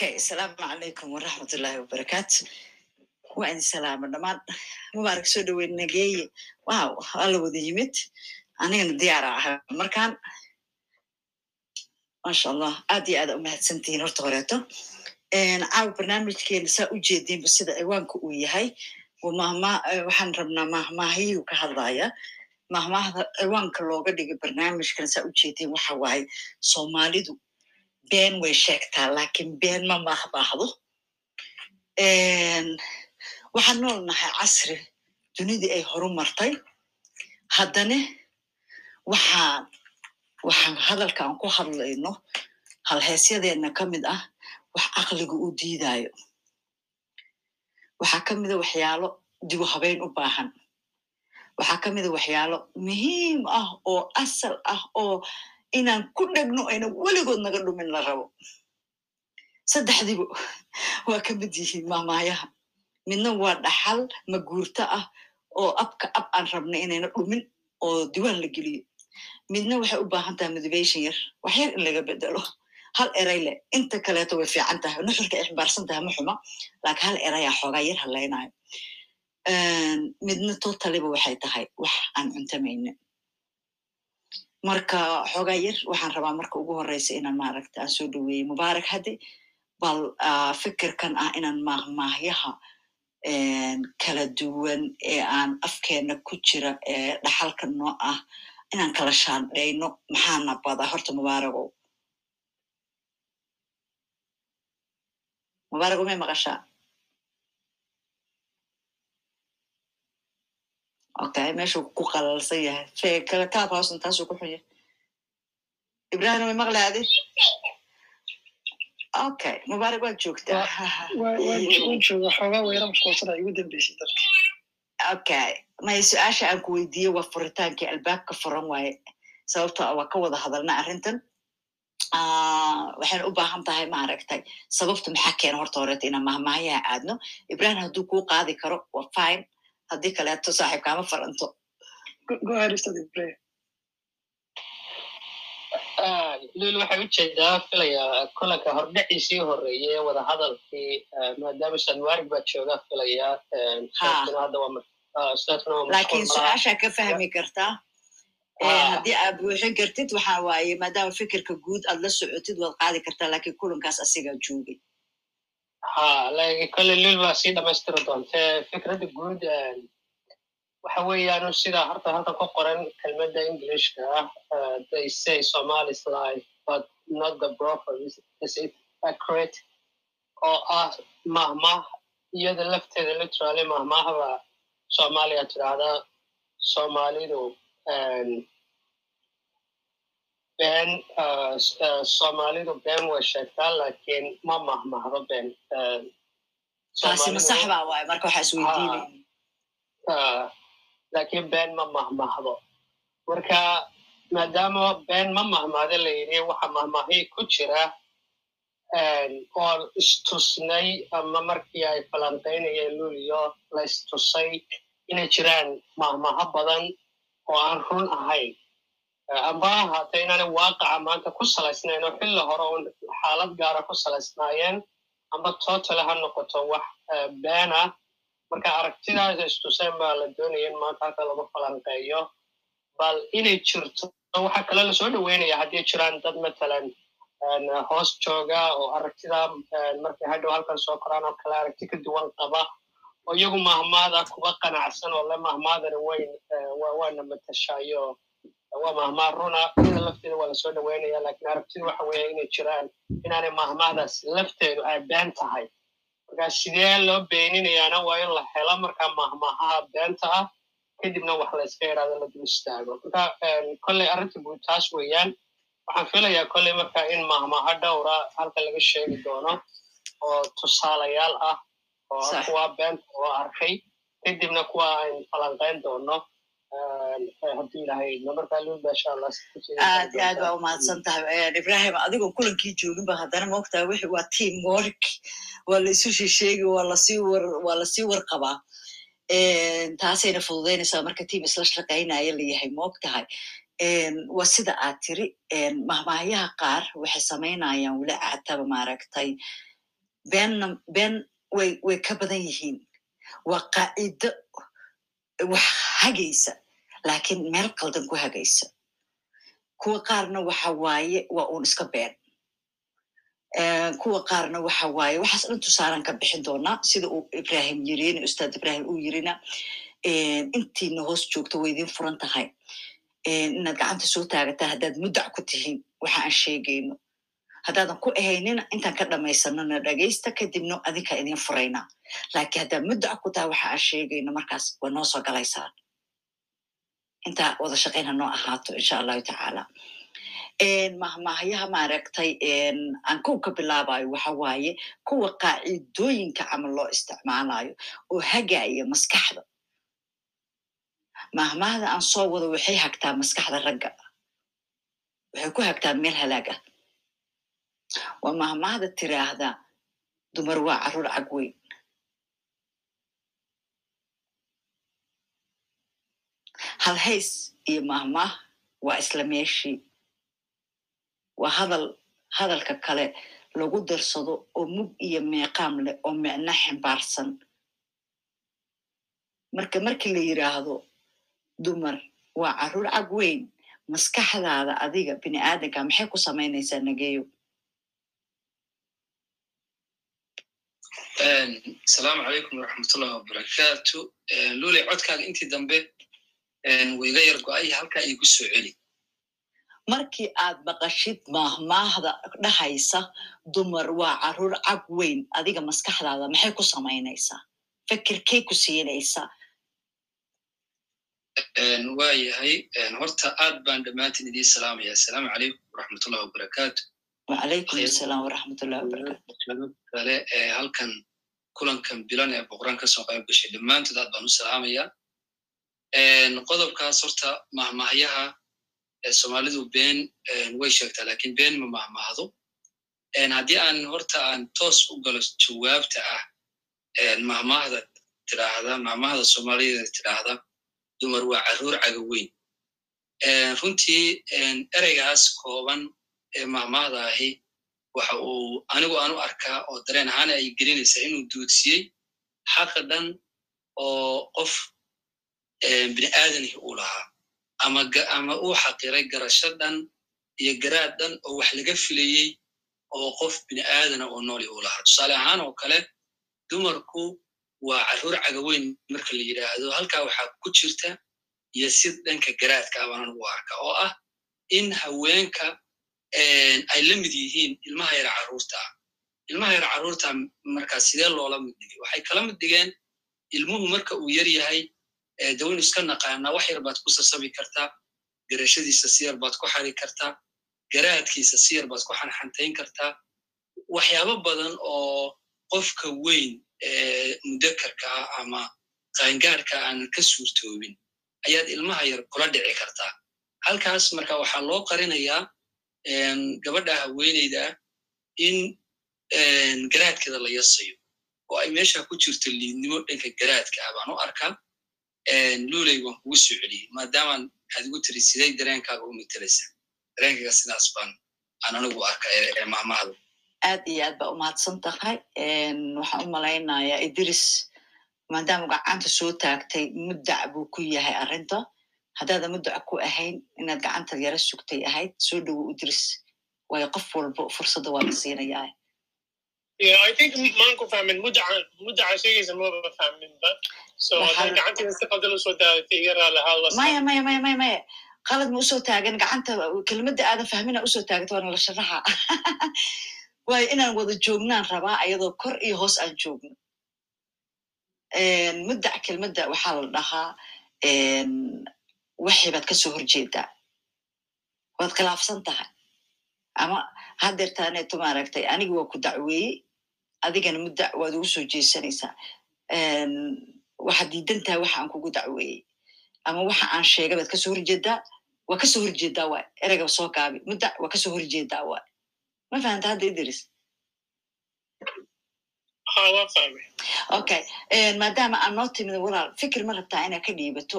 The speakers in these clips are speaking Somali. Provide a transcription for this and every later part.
okay asalaamu calaykum waraxmatullaahi wabarakaatu waa idin salaama dhammaan mubaarak soo dhaweyn nageeye wow waa la wada yimid anigana diyaara ahay markaan maasha allah aad iyo aada umahadsantihiin horta horeeto caawa barnaamijkeena saa u jeediinba sida ciwaanka uu yahay waxaan rabnaa mahmaahiyuu ka hadlaya mahmaahda ciwaanka looga dhigay barnaamijkan saa u jeediin waxa waaye soomaalidu been way sheegtaa laakiin been ma mahmaahdo waxaan nool nahay casri dunidii ay horu martay haddana waxaan waxaan hadalka aan ku hadlayno halheesyadeenna ka mid ah wax caqliga u diidayo waxaa ka mida waxyaalo dibu habeyn u baahan. Waxaa ka mida waxyaalo muhiim ah oo asal ah oo inaan ku dhegno ayna weligood naga dhumin la rabo saddexdiiba waa ka mid yihiin maamaayaha midna waa dhaxal maguurto ah oo abka ab aan rabna inayna dhumin oo diwaan la geliyo midna waxay u baahan tahay motivation yar wax in laga bedelo hal eray leh inta kaleeto way fiican tahay nuxurka ay ximbaarsan tahay ma xuma laakiin hal erayaa xoogaa yar hadlaynayo midna totaliba waxay tahay wax aan cuntamaynin marka xoogaa yar waxaan rabaa marka ugu horeysa inaan maaragta aan soo dhaweeyey mubaarak haddi bal fikirkan ah inaan maahmaahyaha kala duwan ee aan afkeena ku jira ee dhaxalka noo ah inaan kala shaandhayno maxaana bada horta mubaaragow mubaaragow may maqashaa okay meeshuu ku qalalsan yahay fe kala taab hoos intaasuu ku xun yahay ibrahim way maqlaadi okay mubaarak waad joogtaa okay maya su'aasha aan ku weydiiyey waa furitaankii albaabka furan waaye sababto waa ka wada hadalna arrintan waxayna u baahan tahay maaragtay sababta maxaa keena horta horeeta inaan mahmaayaha aadno ibrahim hadduu kuu qaadi karo waa fine haddii kaleeto saaxiib kaama faranto lul waxay u jeedaa filayaa kulanka hordhaciisii horeeye wada hadalkii maadaama sanwarig baa jooga filayaa laakiin su'aashaa ka fahmi kartaa haddii aad buuxin kartid waxa waaye maadaama fikirka guud aad la socotid waad qaadi kartaa laakiin kulankaas asigaa joogay ha kole lul baa sii dhamaystiri doontee fikradda guud waxa weeyaan sida horta halkan ku qoran kelmadda englishka ah they say somalis life but not the proper is it accurate? Oo ah mahmah iyada lafteeda literally mahmahba soomaaliya tidhaahdaa soomaalidu been soomaalidu been way sheegtaa laakiin ma mahmahdo been taasi ma sax baa waaye marka waxaa isweydiinaya laakiin been ma mahmahdo marka maadaama been ma mahmahdo la yidhi waxa mahmahii ku jira oo istusnay ama markii ay falanqaynayeen luliyo la istusay inay jiraan mahmaho badan oo aan run ahayn amba ahaatee inaanay waaqaca maanta ku salaysnayn oo xilli hore un xaalad gaara ku salaysnaayeen. Amba totale ha noqoto wax been ah. Marka aragtidaas istuseen baa la doonaya in maanta halka lagu falanqeeyo. Bal inay jirto waxaa kale la soo dhaweynaya haddii jiraan dad matalan hoos jooga oo aragtida markay hadhow halkan soo koraan oo kale aragti ka duwan qaba. Oo iyagu mahmaada kuba qanacsan oo le mahmaadani wayn waana matashayo waa mahmaad runa iyada lafteeda waa la soo dhaweynaya laakiin aragtidu waxa weeya inay jiraan inaanay mahmaadaas lafteedu ay been tahay. Marka sidee loo beeninayaana waa in la helo markaa mahmahaha beenta ah kadibna wax la iska yaraado la dul istaago. Marka kolley arrinta guud taas weeyaan waxaan filayaa kolley marka in mahmaha dhowra halka laga sheegi doono oo tusaalayaal ah oo kuwa beenta oo arkay kadibna kuwa ayn falanqayn doono aad aad baa umahadsan tahay ibrahim adigoo kulankii jooginba haddana maogtaha wixi waa team work waa la isu waa la sii warqabaa taasayna fududaynaysaa marka team isla shaqaynaya layahay maog tahay waa sida aad tiri. Mahmaahyaha qaar waxay samaynayaan weli caataba maaragtay. Beenna been way way ka badan yihiin. Waa qaacido wax hagaysa laakiin meel qaldan ku hagaysa. Kuwa qaarna waxa waaye waa uun iska been. Kuwa qaarna waxa waaye waxaas dhan tusaalan ka bixin doonaa sida uu ibrahim yirina ustaad ibrahim uu yirina intiina hoos joogto way idin furan tahay. Inaad gacanta soo taagataa haddaad muddac ku tihiin waxa aan sheegayno haddaadan ku ahaynina intaan ka dhamaysanona dhagaysta kadibna adinka idin furaynaa laakiin haddaad muddac ku tahay waxa aan sheegayno markaas waa noo soo galaysaan intaa wada shaqayna noo ahaato insha allahu tacaala. Mahmahyaha maaragtay aan kow ka bilaabayo waxa waaye kuwa qaacidooyinka camal loo isticmaalayo oo hagaaya maskaxda. Mahmahda aan soo wado waxay hagtaa maskaxda ragga. Waxay ku hagtaa meel halaag ah waa mahmahda tiraahda. Dumar waa carruur cagweyn halhays iyo mahmah waa isla meeshii. Waa hadal hadalka kale lagu darsado oo mug iyo meeqaam leh oo micno ximbaarsan marka markii la yidhaahdo dumar waa carruur cag weyn. Maskaxdaada adiga bini aadanka maxay ku samaynaysaa nageeyo asalaamu calaykum waraxmatullahi wabarakaatu luley codkaaga intii dambe wayga yar go'ay halkaa iigu soo celi. Markii aad maqashid maahmaahda dhahaysa dumar waa carruur cag weyn adiga maskaxdaada maxay ku samaynaysaa fikirkay ku siinaysaa waa yahay horta aad baan dhammaantiin idiin salaamaya assalaamu calaykum waraxmatullahi wabarakaatu wacalaykum asalaam waraxmatullahi wabarakaatu kale ee halkan kulankan bilan ee boqoraan ka soo qayb gashay. Dhammaantood aad baan u salaamaya qodobkaas horta mahmahyaha soomaalidu been way sheegtaa laakiin been ma mahmahdo haddii aan horta aan toos u galo jawaabta ah mahmahda tidhaahda mahmahda soomaalida tidhaahda dumar waa carruur caga weyn. Runtii ereygaas kooban ee mahmahda ahi waxa uu anigu aan u arkaa oo dareen ahaana ay gelinaysaa inuu duudsiyey xaqa dhan oo qof bini aadanihi uu lahaa. Ama uu xaqiray garasho dhan iyo garaad dhan oo wax laga filayey oo qof bini aadana oo nooli uu lahaa. Tusaale ahaan oo kale dumarku waa carruur cagaweyn marka la yidhaahdo halkaa waxaa ku jirta iyo si dhanka garaadka abaanan ugu arka oo ah in haweenka ay la mid yihiin ilmaha yar carruurta ah ilmaha yar carruurta markaa sidee loola mid dhigay? Waxay kala mid dhigeen ilmuhu marka uu yar yahay dawaynu iska naqaanaa wax yar baad ku sasabi kartaa garashadiisa si yar baad ku xari kartaa garaadkiisa si yar baad ku xanxantayn kartaa waxyaabo badan oo qofka weyn mudakarka ah ama qaangaarka aanan ka suurtoobin ayaad ilmaha yar kula dhici kartaa. Halkaas marka waxaa loo qarinayaa gabadha haweeneyda in garaadkeeda la yasayo. Oo ay meesha ku jirto liidnimo dhanka garaadka ah u arkaa. Luley waan kugu soo celiyey maadaamaan waxaad igu tiri siday dareenkaaga u mitelaysa dareenkaaga sidaas baan aan anigu arka ee mahmahda aad iyo aad baa umahadsan tahay. Waxaan u malaynayaa idris maadaama gacanta soo taagtay muddac buu ku yahay arrinta haddaada muddac ku ahayn inaad gacanta yara sugtay ahayd soo dhowo idris waayo qof walba fursadda waa la siinayaa maya maya maya maya maya qalad ma u soo taagan gacanta kelmadda aadan fahmina u soo taagta waana la sharaxa waayo inaan wada joognaan rabaa ayadoo kor iyo hoos aan joogno muddac kelmadda waxaa la dhahaa waxii baad ka soo horjeedaa waad khilaafsan tahay ama hadeertaaneeto maaragtay anigi waa ku dacweeyey adigana muddac waad ugu soo jeesanaysaa waxaad diidan tahay waxa aan kugu dacweeyey ama waxa aan sheegay baad ka soo horjeedaa waa ka soo horjeedaa waay ereyga soo gaabi muddac waa ka soo horjeedaa waay ma fahanta hadda idris okay maadaama aan noo timid walaal fikir ma rabtaa inaad ka dhiibato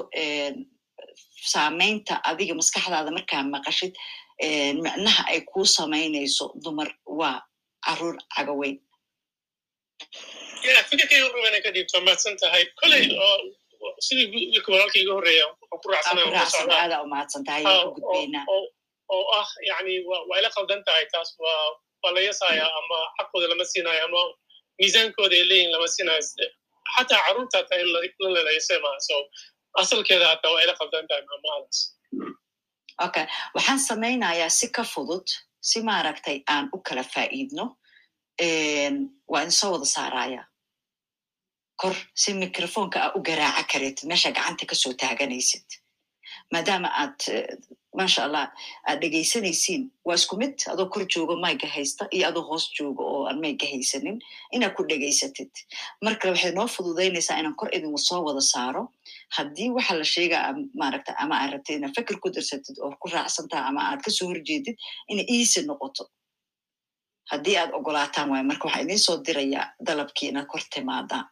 saamaynta adiga maskaxdaada markaa maqashid micnaha ay kuu samaynayso dumar waa carruur cagaweyn. Ya fikirkayga mahadsan tahay? Koley oo sidii wiilka walaalka iga horreeya waxaan ku Ah, oo ah yani waa ila qaldan tahay taas waa waa la yasaya ama xaqooda lama siinayo ama miisaankooda ay leeyihiin lama siinayo xataa carruurta hataa in la lelayase maaha. So asalkeeda hataa waa ila qaldan tahay maamahadaas okay waxaan samaynayaa si ka fudud si maaragtay aan u kala faa'iidno waa idin soo wada saaraya kor si microfonka aa u garaaca kareetid meesha gacanta ka soo taaganaysid maadaama aad maasha allah aad dhegaysanaysiin waa isku mid adoo kor joogo mayga haysta iyo adoo hoos joogo oo aan mayga haysanin inaad ku dhegaysatid mar kale waxay noo fududaynaysaa inaan kor idin soo wada saaro haddii waxa la sheegaa maaragta ama aad rabtid inaad fikir ku darsatid oo ku raacsantaha ama aad ka soo horjeedid inay easy noqoto. Haddii aad ogolaataan waay marka waxaan idiin soo dirayaa dalabkii inaad kor timaadaan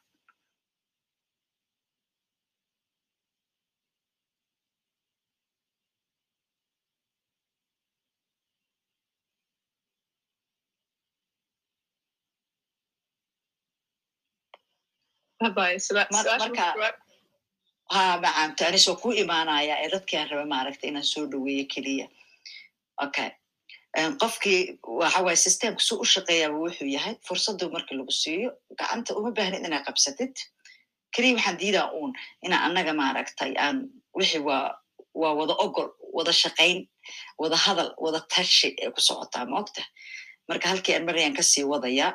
ha macaamto anisoo ku imaanaya ee dadkiaan raba maaragta inaan soo dhoweeyo keliya. Okay qofkii waxawaaye systemka su u shaqeeyaaba wuxuu yahay. Fursaddu markii lagu siiyo gacanta uma baahnid inaad qabsatid. Keliya waxaan diidaa uun inaa annaga maaragtay aan wixii waa waa wada ogol wada shaqayn wada hadal wada tashi ee ku socotaa maogta. Marka halkii aan marayaan ka sii wadaya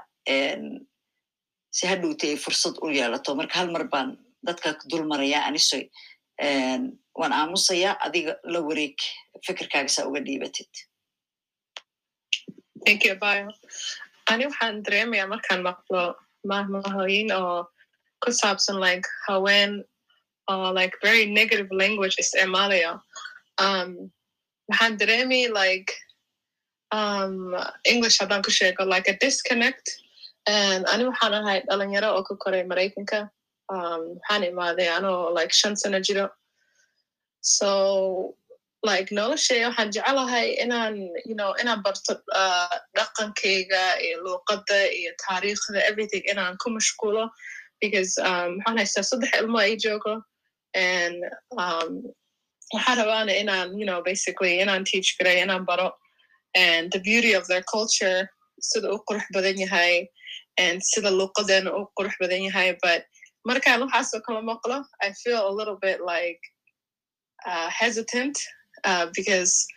si hadhowti ay fursad u yeelato. Marka hal mar baan dadka dul maraya anisoy waan aamusayaa adiga la wareeg fikirkaaga saa uga dhiibatid. Ani waxaan dareemayaa markaan maqlo mahmahooyin oo ku saabsan like haween oo like very negative language isticmaalayo um waxaan dareemi like um english haddaan ku sheego like a disconnect. And ani waxaan ahay dhalinyaro oo ka koray maraykanka waxaan imaaday anoo like shan sano jiro so like noloshaya waxaan jecelahay inaan you know inaan barto uh, dhaqankayga iyo luuqadda iyo taariikhda everything inaan ku mashquulo because um waxaan haystaa saddex ilmo ay joogo and um waxaan rabaana inaan you know basically inaan teach garay inaan baro. And the beauty of their culture sida u qurux badan yahay and sida luuqadeena u qurux badan yahay but markaan waxaasoo kala maqlo i feel a little bit like uh, hesitant uh, because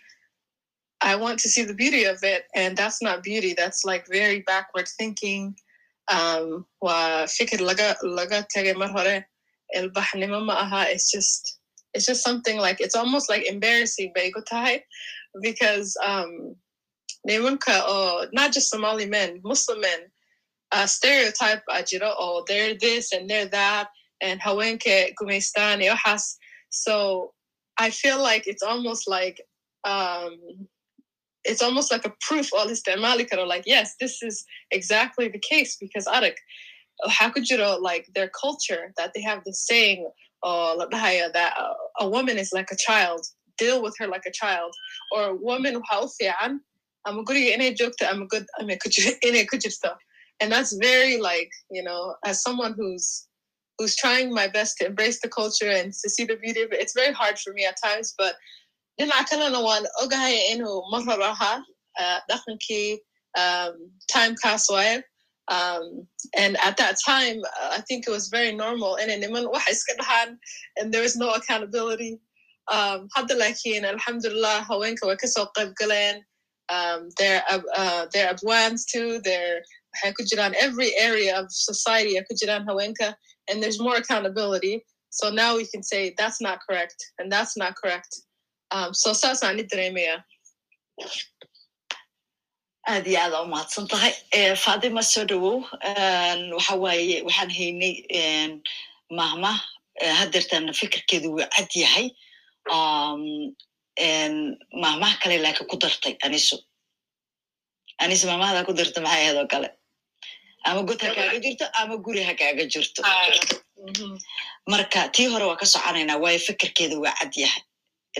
I want to see the beauty of it, and that's not beauty. That's like very backward thinking. Um, wa fikir laga laga tage mar hore ilbahnimo ma aha. It's just it's just something like it's almost like embarrassing bay ku tahay because um, nimanka or not just Somali men, Muslim men, stereotype ajiro or they're this and they're that and hawenke gumeistan has so I feel like it's almost like um it's almost like a proof all this Malika like yes this is exactly the case because how could you know like their culture that they have this saying or that a woman is like a child deal with her like a child or woman I'm a good in a joke I'm a good I'm a and that's very like you know as someone who's who's trying my best to embrace the culture and to see the beauty of it. It's very hard for me at times, but then I kind of know one okay inu maharaha definitely um time castle um and at that time uh, I think it was very normal. And and there was no accountability. Um hadda laakiin alhamdulillah hawenka way ka soo qayb galeen um they're uh, they're abwans too. They're waxay ku jiraan every area of society ay ku jiraan hawenka and there's more accountability. So now we can say that's not correct and that's not correct. Um, so saasaan dareemaya aad iyo aada u mahadsan tahay. Fatima soo dhowow waxa waaye waxaan haynay mahma hadeertan fikirkeedu wuu cad yahay. Mahmaha kale laakiin ku dartay aniso aniso mahmahada ku darta maxay ahayd oo kale ama god ha kaaga jirto ama guri ha kaaga jirto. Marka tii hore waa ka soconaynaa waayo fikirkeeda waa cad yahay.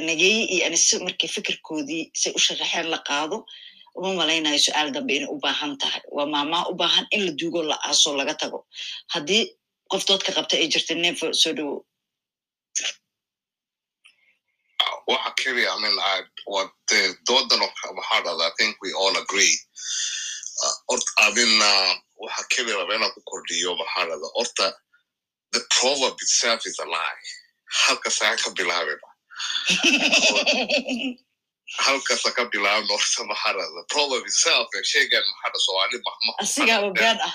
Nageeye iyo anise markii fikirkoodii say u sharaxeen la qaado uma malaynayo su'aal dambe inay u baahan tahay. Waa maamaha u baahan in la duugo la aaso laga tago. Haddii qof doodka qabta ay jirta neefo soo dhowo waxa keliya I mean, I, what the doodan of I think we all agree. Ort- I mean, uh, waxa keliya raba inaan ku kordhiyo Mahadad, orta, the proverb itself is a lie. Halkas aan ka bilaabina. Halkas aan ka bilaabina orta. The proverb itself, ee sheegan Mahadad Soomaali mahma. asigaaba been ah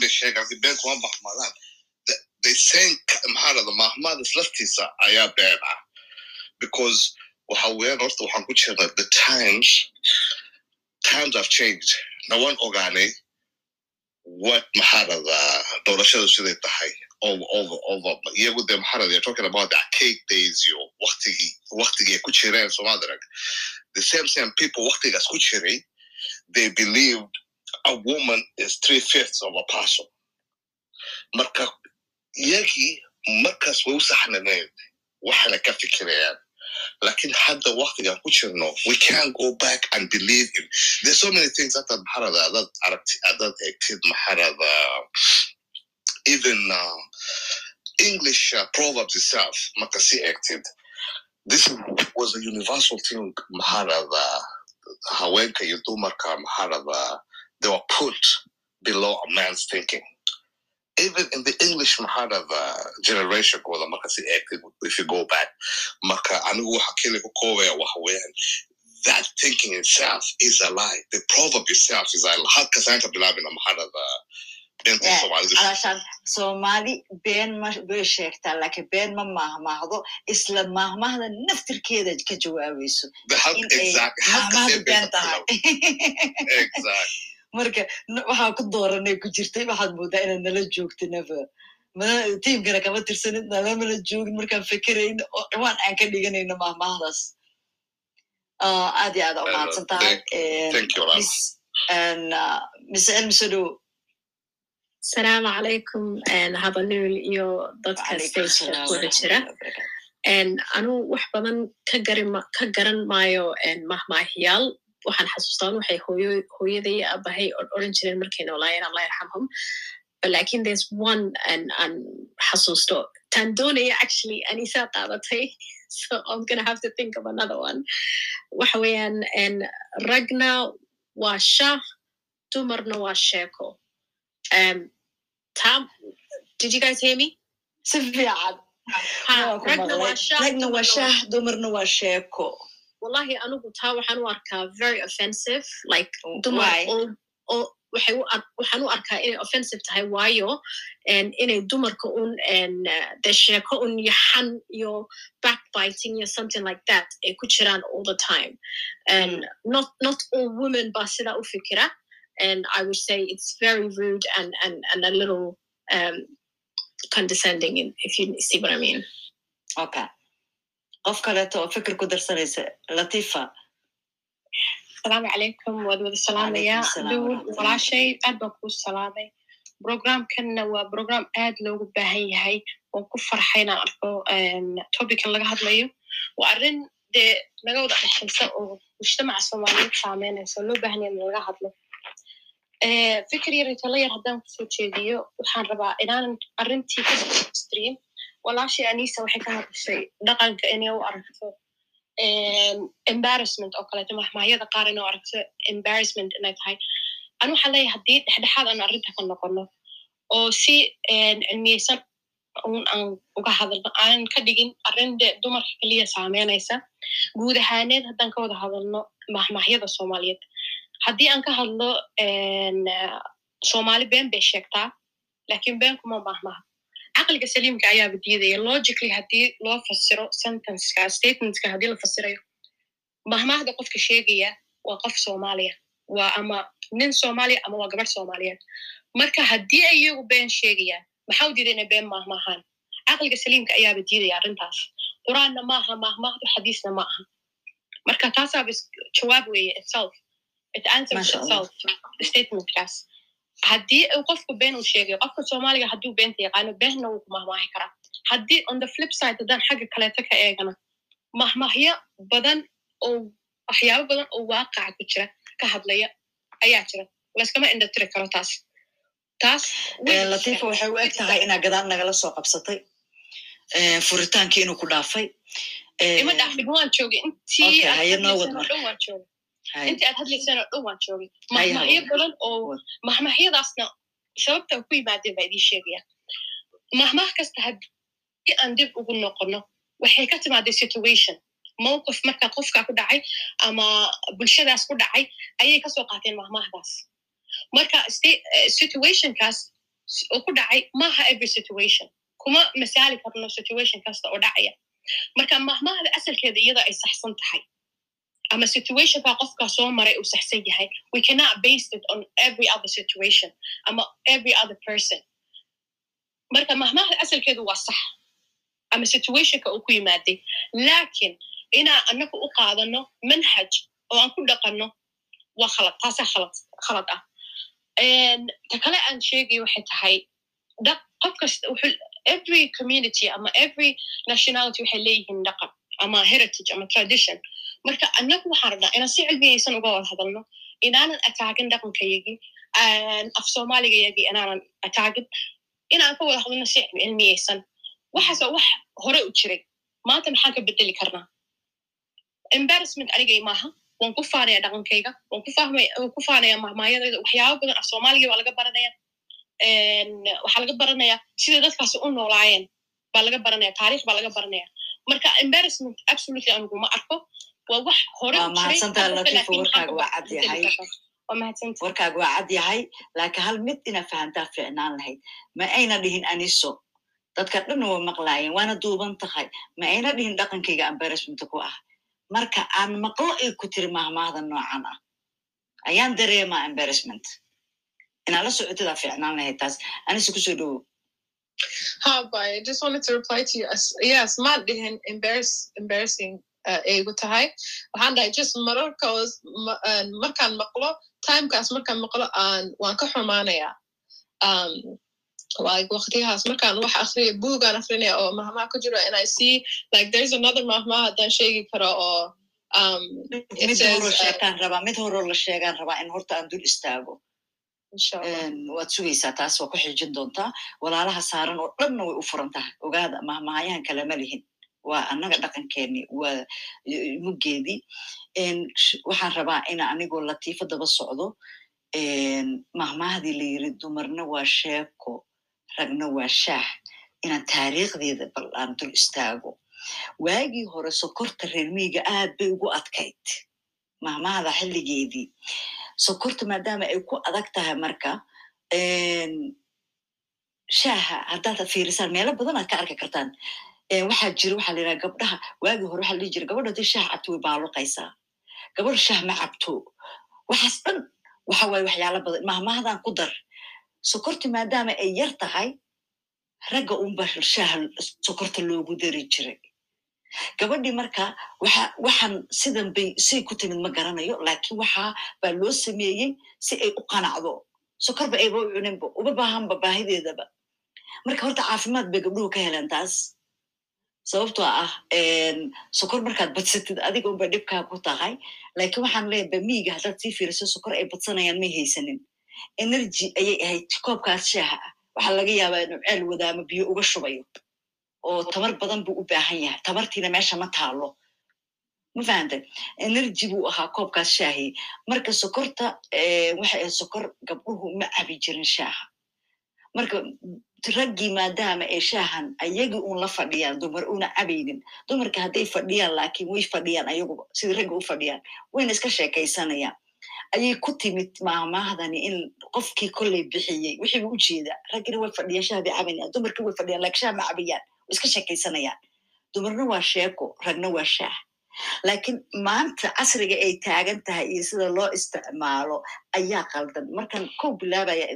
bay sheegan, ben kuma mahmadaan. The- They saying Mahadad, mahmada laftiisa ayaa been ah. because waxa weeyaan horta waxaan ku jirnaa the times times have changed. Na waan ogaanay what maxaa radaa doorashada siday tahay iyagu de maxaa radaa talking about the arcade days iyo waktigii waktigii ay ku jireen somadarag the same same people waktigaas ku jiray they believed a woman is three fifths of a person. Marka iyagii markaas way u fikirayaan laakiin hadda waktigan ku jirno we can't go back and believe in there's so many things hata maxarada adad aragti adad egtid maxarada even uh, english uh, proverbs itself marka si egtid this was a universal thing. maxarada haweenka iyo dumarka maxarada they were put below a man's thinking even in the English Mahadava generation goda marka si eegtid if you go back marka anigu waxa keli ku koobaya waxa weeyaan that thinking itself is a lie. The proverb itself is a lie. Halkas aan ka bilaabina Soomaalidu alashaan soomaali been ma bay sheegtaa laakiin been ma maahmaahdo isla maahmaahda naftirkeeda ka jawaabayso the halk in ay exactly halkas maahmaahdu been tahay marka waxaa ku dooranay ku jirtay waxaad moodaa inaad nala joogto never. Mana tiimkana kama tirsanid nalamana joogin markaan fikerayn oo ciwaan aan ka dhiganayno maahmaahdaas. Ah, aad iyo aad u mahadsan tahay ah, cilmi soo dhowo Salaamu calaykum and habanuul iyo dadka stageka kuwada jira. waraxmatullahi wabarakaatu. And anu wax badan ka garan maayo and mahmaahiyaal waxaan xasuustaan waxay hooyo hooyaday od oran jireen markay noolaayeen allah yarxamhum. Lakin there's one and an xasuusto. Tan doonaya actually anisaa qaadatay. So i'm gonna have to think of another one. Waxa weeyaan and ragna waa shah dumarna waa sheeko. Um, Tom, did you guys hear me? si fiican ragna waa shah, dumarna waa sheeko Wallahi, anugu taa waxaan u arkaa very offensive. Like, dumar Why? oo oo waxay u ar- waxaan u arkaa inay offensive tahay waayo inay dumarka un and uh, de sheeko un yaxan iyo backbiting iyo something like that ay ku jiraan all the time and not not all women baa sidaa u fikira and I would say it's very rude and and and a little um, condescending in- if you see what I mean. okay qof kaleeto oo fikir ku darsanaysa latifa asalaamu calaykum waad wada salaamayaa waraxmatullahi walaashay aad baan kuu salaamay programkanna waa program aad loogu baahan yahay oo ku farxay inaan arko topican laga hadlayo waa arrin dee naga wada dhexaysa oo mujtamaca soomaaliyeed saameynaysa oo loo baahan yahay in laga hadlo fikir yar tala yar haddaan ku soo jeediyo waxaan rabaa inaanan arrintii ka stream walaashay anisa waxay ka hadashay dhaqanka inay u aragto em, embarrassment oo kaleeto mahmahyada qaar inay u aragto embarrassment inay tahay anu waxaan leeyahay haddii dhexdhexaad aan arrinta ka noqono oo si cilmiyeysan un aan uga hadalno aanan ka dhigin arrin de dumarka keliya saameynaysa guud ahaaneed haddaan ka wada hadalno mahmahyada soomaaliyeed haddii aan ka hadlo soomaali been bay sheegtaa laakiin been kuma mahmaha caqliga saliimka ayaaba diidaya logically haddii loo fasiro sentenceka statementka haddii la fasirayo mahmahda qofka sheegaya waa qof soomaaliya waa ama nin soomaaliya ama waa gabadh soomaaliyeed marka haddii ay iyagu been sheegayaan maxaa u diiday inay been mahmahaan caqliga saliimka ayaaba diidaya arrintaas qur'aanna maaha mahmahdu xadiisna ma aha marka taasaaba jawaab weeye itself. It answers itself. Statementkaas haddii qofku been uu sheegayo qofka soomaaliga hadduu beenta yaqaano beenna wuu ku mahmaahi karaa haddii on the flip side haddaan xagga kaleeto ka eegana mahmahyo badan oo waxyaabo badan oo waaqaca ku jira ka hadlaya ayaa jira layskama indhatiri karo taas taas latiifa waxay u eg tahay inaa gadaal nagala soo qabsatay furitaankii inuu ku dhaafay ima dhaafin waan joogay intii Okay, aad haye noo wad marka. Intii aad hadlayseen oo dhan waan joogay haye. badan oo mahmahyadaasna sababta ku yimaadeen baa idiin sheegaya mahmah kasta haddii aan dib ugu noqono waxay ka timaaday situation mowqif marka qofka ku dhacay ama bulshadaas ku dhacay ayay ka soo qaateen mahmahdaas marka situationkaas oo ku dhacay maaha every situation. kuma masaali karno situation kasta oo dhacaya marka mahmahda asalkeeda iyada ay saxsan tahay ama situationka qofka soo maray uu saxsan yahay we cannot base it on every other situation. Ama every other person. Marka mahmahda asalkeedu waa sax ama situationka uu ku yimaaday laakiin inaan anagu u qaadano manhaj oo aan ku dhaqanno waa khalad taasaa khalad khalad ah ta kale aan sheegayo waxay tahay da qof kasta every community ama every nationality waxay leeyihiin dhaqan ama heritage ama tradition marka anagu waxaan rabnaa inaan si cilmiyaysan uga wada hadalno inaanan ataagin dhaqankayagii af soomaaligayagii inaanan ataagin inaan ka wada hadalno si cilmiyaysan waxaas wax hore u jiray. Maanta maxaan ka bedeli karnaa? Embarrassment anigay maaha. Waan ku faanaya dhaqankayga waan ku faanaya mahmaayadayda waxyaabo badan af soomaaliga waa laga baranaya. Waxaa laga baranaya sida dadkaasi u noolaayeen baa laga baranaya taariikh baa laga baranaya. Marka embarrassment absolutely anigu ma arko warkaaga ka waa cad yahay. karnaa? waa mahadsantahay warkaaga waa cad yahay laakiin hal mid inaa fahantaa fiicnaan lahayd ma ayna dhihin aniso dadka dhan waa maqlaayeen waana duuban tahay ma ayna dhihin dhaqankayga embarrassment ku ah marka aan maqlo ay ku tiri mahmaahda noocan ah ayaan dareemaa embarrassment inaa la socotidaa fiicnaan lahayd taas anise ku soo dhowo Hi, bye. I just wanted to reply to you. As- Yes, ma embarrass, embarrassing uh, egu tahay. Waxaan dhahay just mararkoos ma- uh, markaan maqlo timekaas markaan maqlo aan waan ka xumaanaya. Um, like markaan wax akriya buugaan akrinaya oo mahmaha ku jiro and I see like there's another mahmaha haddaan sheegi karo oo um, uh, sheegaan rabaa mid horoo la sheegaan rabaa in horta aan dul istaago. Waad sugaysaa taas waa ku xijin doontaa. Walaalaha saaran oo dhanna way u furan tahay. Ogaada mahmahayahan kalama lihin waa annaga dhaqankeeni waa sh- waxaan rabaa ina anigoo latiifo daba socdo mahmahdii la yiri dumarna waa sheeko ragna waa shaah inaan taariikhdeeda bal aan dul istaago. Waagii hore sokorta reer miyiga aad bay ugu adkayd mahmahda xilligeedii. Sokorta maadaama ay ku adag tahay marka shaaha haddaad fiirisaan meelo badan aad ka arki kartaan waxaa jira waxaa la yidhaha gabdhaha. Waagii hore waxaa la jira gabadha haddii shaah cabto way baaluqaysaa gabadha shaah ma cabto. Waxaas dhan waxa waaye waxyaalo badan. Mahmahdan ku dar. Sokorta maadaama ay yar tahay ragga unba shaaha sokorta loogu dari jiray. Gabadhii marka waxa sidan bay say ku timid ma garanayo laakiin waxa baa loo sameeyey si ay u qanacdo. Sokorba ayba u cuninba uba baahanba baahideedaba. Marka horta caafimaad bay gabdhuhu ka heleen taas sababtoo ah een, sokor markaad badsatid adiga unba dhibkaa ku tahay. Laakiin waxaan leeyahay bamiiga haddaad sii fiiriso sokor ay badsanayaan may haysanin. Energy ayay ahayd koobkaas shaaha. Ah waxaa laga yaabaa inuu ceel wadaamo biyo uga shubayo. Oo tabar badan buu u baahan yahay. Tabartiina meesha ma taalo ma fahantay energy buu ahaa koobkaas shaahi. Marka sokorta eh, waxay ahayd sokor gabdhuhu ma cabi jirin shaaha. Marka raggii maadaama ay shaahan ayagii uun la fadhiyaan dumar una cabaynin dumarka hadday fadhiyaan laakiin way fadhiyaan ayaguba sidii ragga u fadhiyaan. Wayna iska sheekaysanayaan. Ayay ku timid maamahdani in qofkii kolley bixiyey wixiiba u jeeda raggina way fadhiyaan shaah bay cabayaan dumarkii way fadhiyaan laakiin shaah ma cabayaan. Way iska sheekaysanayaan. Dumarna waa sheeko ragna waa shaah. Laakiin maanta casriga ay taagan tahay iyo sida loo isticmaalo ayaa qaldan. Markan kow bilaabaya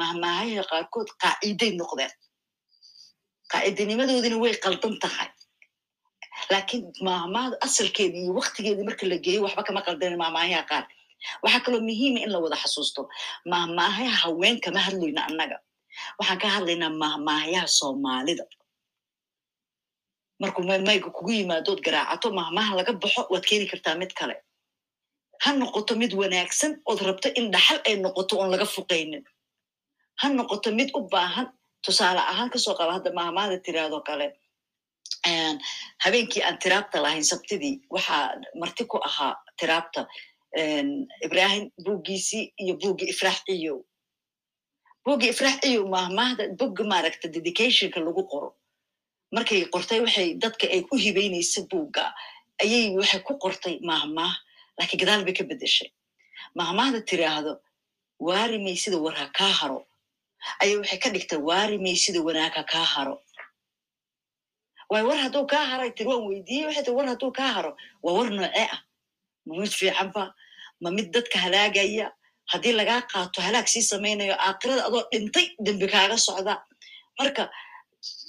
mahmaahayaha qaarkood qaaciiday noqdeen qaacidanimadoodina way qaldan tahay laakiin mahmaahda asalkeeda iyo waktigeedii marka la geeyo waxba kama qaldan mahmaahayaha qaar waxaa kaloo muhiima in la wada xasuusto mahmaahayaha haween kama hadlayno annaga waxaan ka hadlaynaa mahmaahayaha soomaalida markuu mayga kugu yimaadood garaacato mahmaha laga baxo waad keeni kartaa mid kale ha noqoto mid wanaagsan ood rabto in dhaxal ay noqoto oon laga fuqaynin ha noqoto mid u baahan tusaale ahaan ka soo qaba hadda maamaada tiraado kale. Habeenkii aan tiraabta lahayn sabtidii waxaa marti ku ahaa tiraabta ibrahim buuggiisii iyo buuggii ifraax ciyow. Buuggii ifraax ciyow mahmaahda bugga maaragta dedicationka lagu qoro. Markay qortay waxay dadka ay ku hibeynaysa buugga ayay waxay ku qortay mahmaah laakiin gadaal bay ka beddeshay. Mahmaahda tiraahdo waari maysida war kaa haro ayay waxay ka dhigtay waari maysida wanaag ha kaa haro. Waay war hadduu kaa haray tiri waan weydiiyey waxay tiri war hadduu kaa haro. Waa war noocee ah? Ma mid fiicanba ma mid dadka halaagaya? Haddii lagaa qaato halaag sii samaynayo aakhirada adoo dhintay dembi kaaga socda. Marka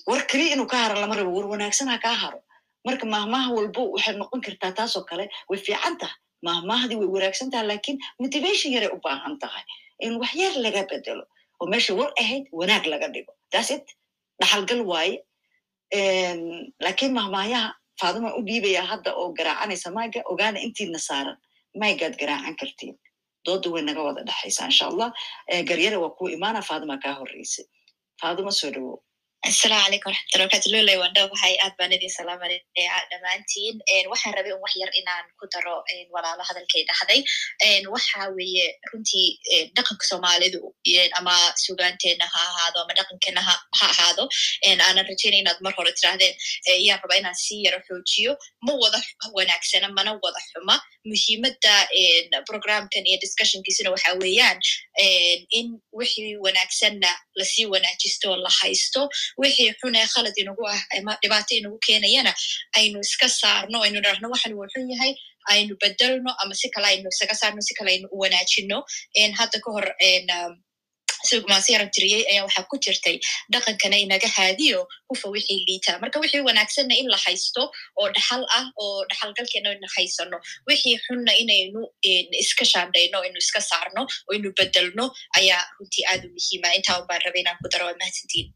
war keliya inuu ka haro lama rabo war wanaagsan ha kaa haro. Marka mahmaah walbo waxay noqon kartaa taasoo kale way fiican tahay. Mahmaahdii way wanaagsan tahay laakiin motivation yaray u baahan tahay. In wax yar laga bedelo oo meesha war ahayd wanaag laga dhigo that's it dhaxalgal waaye lakiin mahmaahyaha faaduma u dhiibaya hadda oo garaacanaysa mayga ogaana intiina saaran maygaad garaacan kartiin dooda way naga wada dhexaysa insha allah garyara waa kuu imaana faaduma kaa horreysay faaduma soo dhawow asalaamu calaykum waraxmatulla barkatu luley wandho waxay aad baan idin salaamanaya dhammaantiin waxaan rabay un wax yar inaan ku daro walaalo hadalkay dhahday. Waxa weeye runtii dhaqanka soomaalidu ama sugaanteenna ha ahaado ama dhaqankeena ha ahaado. Aanan rajaynay inaad mar hore tirahdeen yaan raba inaan sii yaro xoojiyo. Ma wada wanaagsana mana wada xuma muhiimadda programkan iyo discussionkiisuna waxa weeyaan in wixii wanaagsanna la sii wanaajisto la haysto wixii xunee khalad inagu ah ama dhibaato inagu keenayana aynu iska saarno aynu dhahno waxan wuu xun yahay aynu bedelno ama si kale aynu isaga saarno si kale aynu u wanaajino hadda ka hor maasiyaran tiriyey ayaa waxaa ku jirtay dhaqankana inaga haadiyo hufa wixii liita. Marka wixii wanaagsanna in la haysto oo dhaxal ah oo dhaxalgalkeena ina haysano wixii xunna inaynu iska shaandhayno aynu iska saarno oo aynu bedelno ayaa runtii aad u muhiima. Intaa un baan rabay inaan ku daro mahadsantiin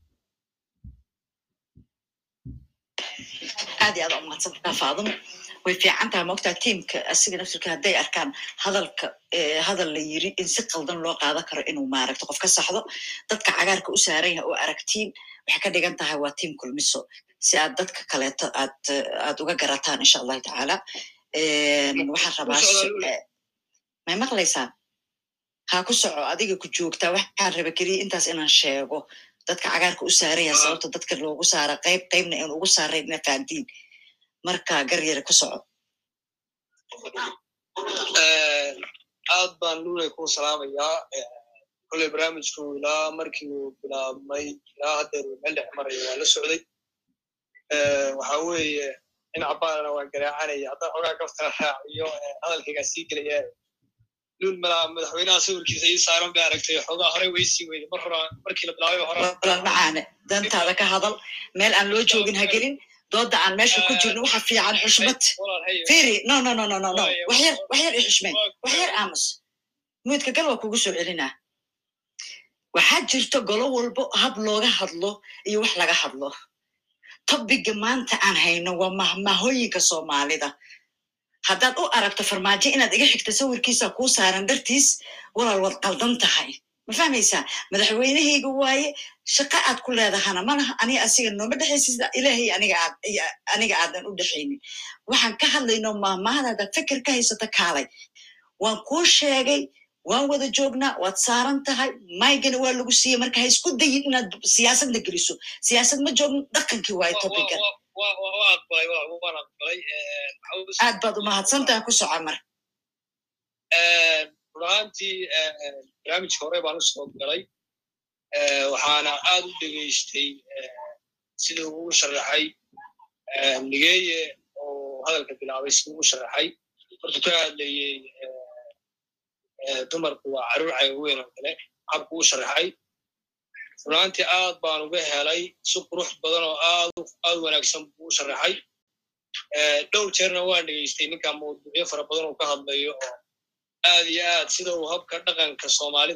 aad iyo aad umahadsantaa faadimo way fiican tahay moogtaa tiamka asiga naftirka hadday arkaan hadalka hadal la yiri in si qaldan loo qaadan karo inuu maaragto qof ka saxdo dadka cagaarka u saaran yahay oo aragtiin waxay ka dhigan tahay waa tiam kulmiso si aad dadka kaleeto aad aad uga garataan insha allahu tacaala waxaan rabaa may maqlaysaan ha ku soco adiga ku joogtaa waxaan raba keliya intaas inaan sheego dadka cagaarka u saaraya sababta dadka loogu saara qayb qaybna in ugu saarayn ina fahantiin marka garyare ku soco. Aad baan luley ku salaamayaa kolley barnaamijku ilaa markii uu bilaabmay ilaa haddeer uu meel dhex maraya waa la socday. Waxa weeye in cabaarana waan garaacanaya haddaan xogaa kaftana raaciyo hadalkaygaa sii gelaya malaa madaxweynaha sawirkiisa ii saaran bay aragtay xogaa horey way sii weyday. Mar hora markii la bilaabay macaane. Dantaada ka hadal. Meel aan loo joogin ha gelin. Dooda aan meesha ku jirno waxa fiican xushmad. Firi no no no no no no. Wax yar wax yar i xushmeen. Wax yar aamus muydka gal waa kugu soo celinaa. Waxaa jirto golo walbo hab looga hadlo iyo wax laga hadlo. Tobiga maanta aan hayno waa mahmahooyinka soomaalida haddaad u aragto farmaajo inaad iga xigto sawirkiisa kuu saaran dartiis walaal waad qaldan tahay. Ma fahmaysaa? Madaxweynehayga waaye shaqo aad ku leedahana malaha aniga asiga nooma dhexaysa ilaahay aniga aad aniga aadan u dhexaynin. Waxaan ka hadlayno maahmaahdaada fikir ka haysata kaalay. Waan kuu sheegay waan wada joognaa waad saaran tahay maygana waa lagu siiyey marka ha isku dayin inaad siyaasadna geliso. Siyaasad ma joogno dhaqankii waaye topican aad baad umahadsantaha ku soco mar runaantii barnaamijka hore baan u soo galay waxaana aad u dhegeystay siduu ugu sharaxay nigeeye oo hadalka bilaabay siduu ugu sharaxay markuu ka hadlayey dumarku waa carruur cayweyn oo kale habku u sharaxay runaantii aad baan uga helay si qurux badan oo aad wanaagsan buu u sharaxay dhowr jeerna waan dhegeystay ninkaa mawduucyo fara badan uu ka hadlayo oo aad iyo aad sida uu habka dhaqanka soomaalida